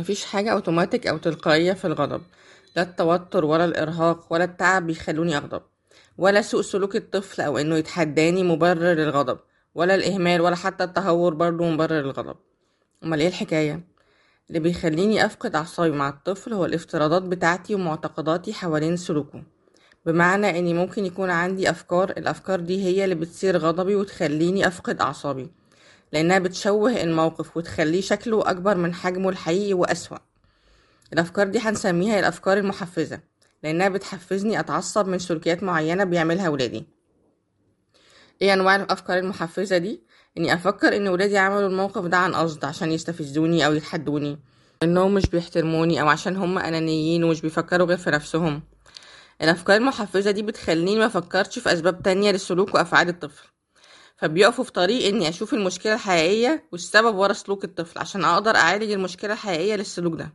مفيش حاجة أوتوماتيك أو تلقائية في الغضب. لا التوتر ولا الإرهاق ولا التعب بيخلوني أغضب. ولا سوء سلوك الطفل أو إنه يتحداني مبرر للغضب. ولا الإهمال ولا حتى التهور برضه مبرر للغضب. أمال إيه الحكاية؟ اللي بيخليني أفقد أعصابي مع الطفل هو الافتراضات بتاعتي ومعتقداتي حوالين سلوكه. بمعنى إني ممكن يكون عندي أفكار الأفكار دي هي اللي بتصير غضبي وتخليني أفقد أعصابي. لأنها بتشوه الموقف وتخليه شكله أكبر من حجمه الحقيقي وأسوأ. الأفكار دي هنسميها الأفكار المحفزة لأنها بتحفزني أتعصب من سلوكيات معينة بيعملها ولادي. إيه أنواع الأفكار المحفزة دي؟ إني أفكر إن ولادي عملوا الموقف ده عن قصد عشان يستفزوني أو يتحدوني إنهم مش بيحترموني أو عشان هم أنانيين ومش بيفكروا غير في نفسهم. الأفكار المحفزة دي بتخليني ما أفكرش في أسباب تانية لسلوك وأفعال الطفل. فبيقفوا في طريق إني أشوف المشكلة الحقيقية والسبب ورا سلوك الطفل عشان أقدر أعالج المشكلة الحقيقية للسلوك ده.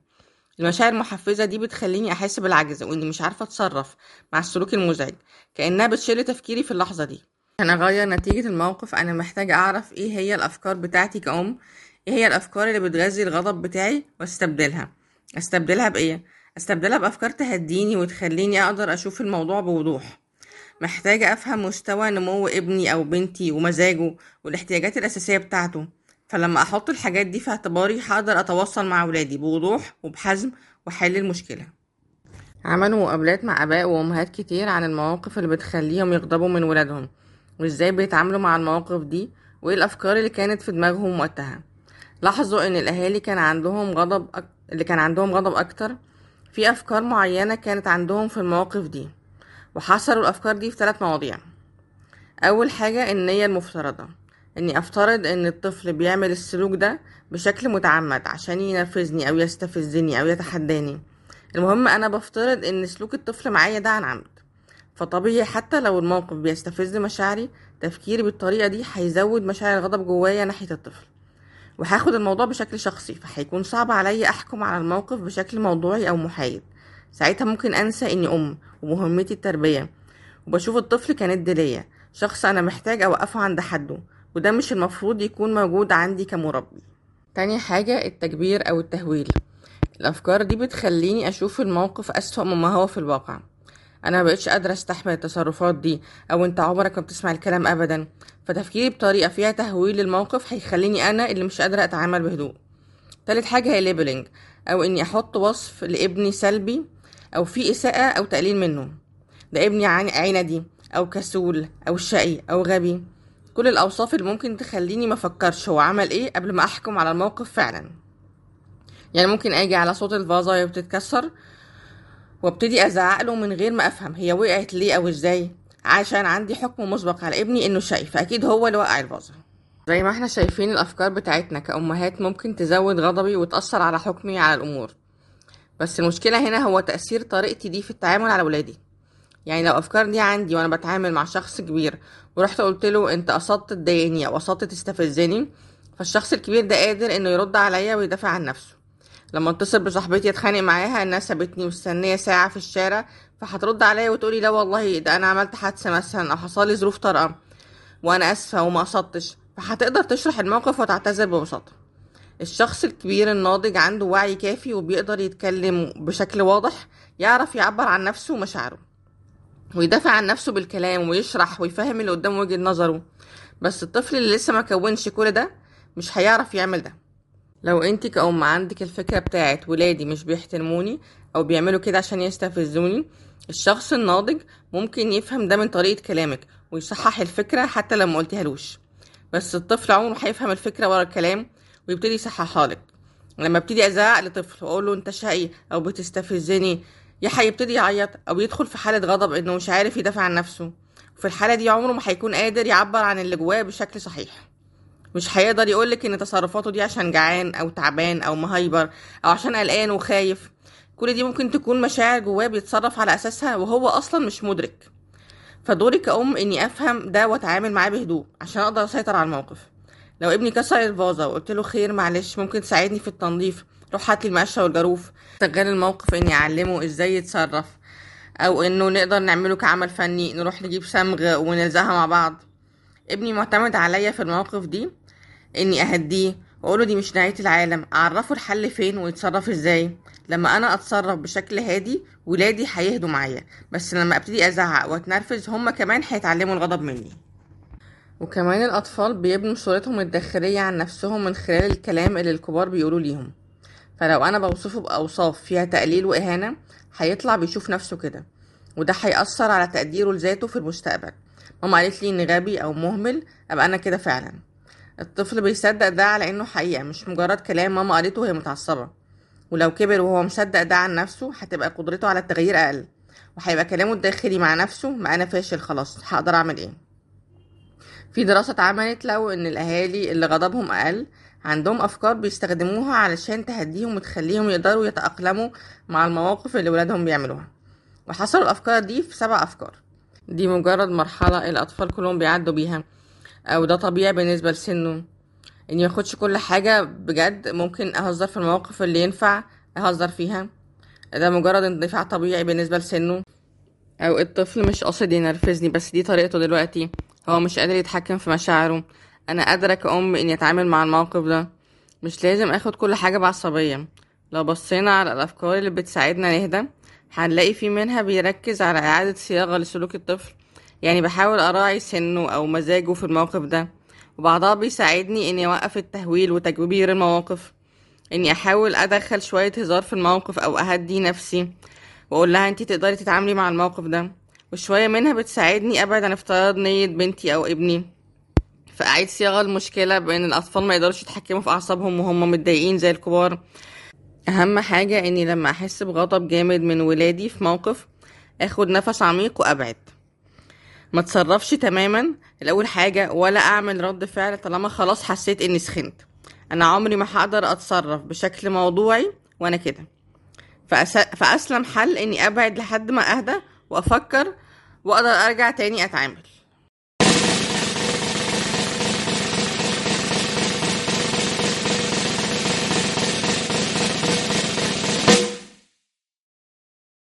المشاعر المحفزة دي بتخليني أحس بالعجز وإني مش عارفة أتصرف مع السلوك المزعج كأنها بتشل تفكيري في اللحظة دي. عشان أغير نتيجة الموقف أنا محتاجة أعرف إيه هي الأفكار بتاعتي كأم إيه هي الأفكار اللي بتغذي الغضب بتاعي وأستبدلها. أستبدلها بإيه؟ أستبدلها بأفكار تهديني وتخليني أقدر أشوف الموضوع بوضوح. محتاجة أفهم مستوى نمو ابني أو بنتي ومزاجه والاحتياجات الأساسية بتاعته. فلما أحط الحاجات دي في اعتباري هقدر أتواصل مع ولادي بوضوح وبحزم وحل المشكلة. عملوا مقابلات مع آباء وأمهات كتير عن المواقف اللي بتخليهم يغضبوا من ولادهم وإزاي بيتعاملوا مع المواقف دي وإيه الأفكار اللي كانت في دماغهم وقتها. لاحظوا إن الأهالي كان عندهم غضب أك... اللي كان عندهم غضب أكتر في أفكار معينة كانت عندهم في المواقف دي. وحصروا الأفكار دي في ثلاث مواضيع. أول حاجة النية المفترضة. إني أفترض إن الطفل بيعمل السلوك ده بشكل متعمد عشان ينرفزني أو يستفزني أو يتحداني. المهم أنا بفترض إن سلوك الطفل معايا ده عن عمد. فطبيعي حتى لو الموقف بيستفز مشاعري تفكيري بالطريقة دي هيزود مشاعر الغضب جوايا ناحية الطفل. وهاخد الموضوع بشكل شخصي فهيكون صعب عليا أحكم على الموقف بشكل موضوعي أو محايد. ساعتها ممكن أنسى إني أم ومهمتي التربية. وبشوف الطفل كند ليا شخص أنا محتاج أوقفه عند حده وده مش المفروض يكون موجود عندي كمربي. تاني حاجة التكبير أو التهويل. الأفكار دي بتخليني أشوف الموقف أسوأ مما هو في الواقع. أنا مبقتش قادرة أستحمل التصرفات دي أو أنت عمرك ما بتسمع الكلام أبدا. فتفكيري بطريقة فيها تهويل للموقف هيخليني أنا اللي مش قادرة أتعامل بهدوء. تالت حاجة هي ليبلينج أو إني أحط وصف لابني سلبي أو في إساءة أو تقليل منه. ده ابني عندي أو كسول أو شقي أو غبي. كل الأوصاف اللي ممكن تخليني مفكرش هو عمل إيه قبل ما أحكم على الموقف فعلا. يعني ممكن أجي على صوت الفازة وهي بتتكسر وابتدي أزعق له من غير ما أفهم هي وقعت ليه أو إزاي؟ عشان عندي حكم مسبق على ابني إنه شقي فأكيد هو اللي وقع الفازة. زي ما إحنا شايفين الأفكار بتاعتنا كأمهات ممكن تزود غضبي وتأثر على حكمي على الأمور. بس المشكلة هنا هو تأثير طريقتي دي في التعامل على ولادي. يعني لو أفكار دي عندي وأنا بتعامل مع شخص كبير ورحت قلت له أنت قصدت تضايقني أو قصدت تستفزني فالشخص الكبير ده قادر إنه يرد عليا ويدافع عن نفسه. لما اتصل بصاحبتي اتخانق معاها انها سابتني مستنية ساعة في الشارع فهترد عليا وتقولي لا والله ده أنا عملت حادثة مثلا أو حصل ظروف طارئة وأنا آسفة وما قصدتش فهتقدر تشرح الموقف وتعتذر ببساطة. الشخص الكبير الناضج عنده وعي كافي وبيقدر يتكلم بشكل واضح يعرف يعبر عن نفسه ومشاعره ويدافع عن نفسه بالكلام ويشرح ويفهم اللي قدامه وجهة نظره. بس الطفل اللي لسه ما كونش كل ده مش هيعرف يعمل ده. لو انت كأم عندك الفكرة بتاعت ولادي مش بيحترموني أو بيعملوا كده عشان يستفزوني الشخص الناضج ممكن يفهم ده من طريقة كلامك ويصحح الفكرة حتى لو ما قلتيهالوش. بس الطفل عمره هيفهم الفكرة ورا الكلام ويبتدي يصححها لك لما ابتدي أزعق لطفل وأقول له أنت شقي أو بتستفزني يا هيبتدي يعيط أو يدخل في حالة غضب إنه مش عارف يدافع عن نفسه. وفي الحالة دي عمره ما هيكون قادر يعبر عن اللي جواه بشكل صحيح. مش هيقدر يقولك إن تصرفاته دي عشان جعان أو تعبان أو مهايبر أو عشان قلقان وخايف. كل دي ممكن تكون مشاعر جواه بيتصرف على أساسها وهو أصلا مش مدرك. فدوري كأم إني أفهم ده وأتعامل معاه بهدوء عشان أقدر أسيطر على الموقف. لو ابني كسر الفازة وقلت له خير معلش ممكن تساعدني في التنظيف. روح هاتلي المقشة والجاروف. استغل الموقف إني أعلمه إزاي يتصرف. أو إنه نقدر نعمله كعمل فني نروح نجيب صمغ ونلزقها مع بعض. ابني معتمد عليا في المواقف دي إني أهديه وأقوله دي مش نهاية العالم. أعرفه الحل فين ويتصرف إزاي. لما أنا أتصرف بشكل هادي ولادي هيهدوا معايا. بس لما أبتدي أزعق وأتنرفز هما كمان هيتعلموا الغضب مني. وكمان الأطفال بيبنوا صورتهم الداخلية عن نفسهم من خلال الكلام اللي الكبار بيقولوا ليهم. فلو أنا بوصفه بأوصاف فيها تقليل وإهانة هيطلع بيشوف نفسه كده. وده هيأثر على تقديره لذاته في المستقبل. ماما قالت لي إني غبي أو مهمل أبقى أنا كده فعلا. الطفل بيصدق ده على إنه حقيقة مش مجرد كلام ماما قالته وهي متعصبة. ولو كبر وهو مصدق ده عن نفسه هتبقى قدرته على التغيير أقل. وهيبقى كلامه الداخلي مع نفسه ما أنا فاشل خلاص هقدر أعمل إيه؟ في دراسة اتعملت لو إن الأهالي اللي غضبهم أقل عندهم أفكار بيستخدموها علشان تهديهم وتخليهم يقدروا يتأقلموا مع المواقف اللي ولادهم بيعملوها. وحصلوا الأفكار دي في سبع أفكار. دي مجرد مرحلة الأطفال كلهم بيعدوا بيها. أو ده طبيعي بالنسبة لسنه. اني ياخدش كل حاجة بجد ممكن أهزر في المواقف اللي ينفع أهزر فيها. ده مجرد اندفاع طبيعي بالنسبة لسنه. أو الطفل مش قاصد ينرفزني بس دي طريقته دلوقتي. هو مش قادر يتحكم في مشاعره. أنا قادرة كأم إني أتعامل مع الموقف ده. مش لازم آخد كل حاجة بعصبية. لو بصينا على الأفكار اللي بتساعدنا نهدى هنلاقي في منها بيركز على إعادة صياغة لسلوك الطفل. يعني بحاول أراعي سنه أو مزاجه في الموقف ده. وبعضها بيساعدني إني أوقف التهويل وتكبير المواقف. إني أحاول أدخل شوية هزار في الموقف أو أهدي نفسي. وأقول لها أنتي تقدري تتعاملي مع الموقف ده. وشوية منها بتساعدني أبعد عن افتراض نية بنتي أو ابني. فأعيد صياغة المشكلة بأن الأطفال ما يقدروش يتحكموا في أعصابهم وهم متضايقين زي الكبار. أهم حاجة إني لما أحس بغضب جامد من ولادي في موقف أخد نفس عميق وأبعد. ما تصرفش تماما. الأول حاجة ولا أعمل رد فعل طالما خلاص حسيت إني سخنت. أنا عمري ما هقدر أتصرف بشكل موضوعي وأنا كده. فأس... فأسلم حل إني أبعد لحد ما أهدى وأفكر وأقدر أرجع تاني أتعامل.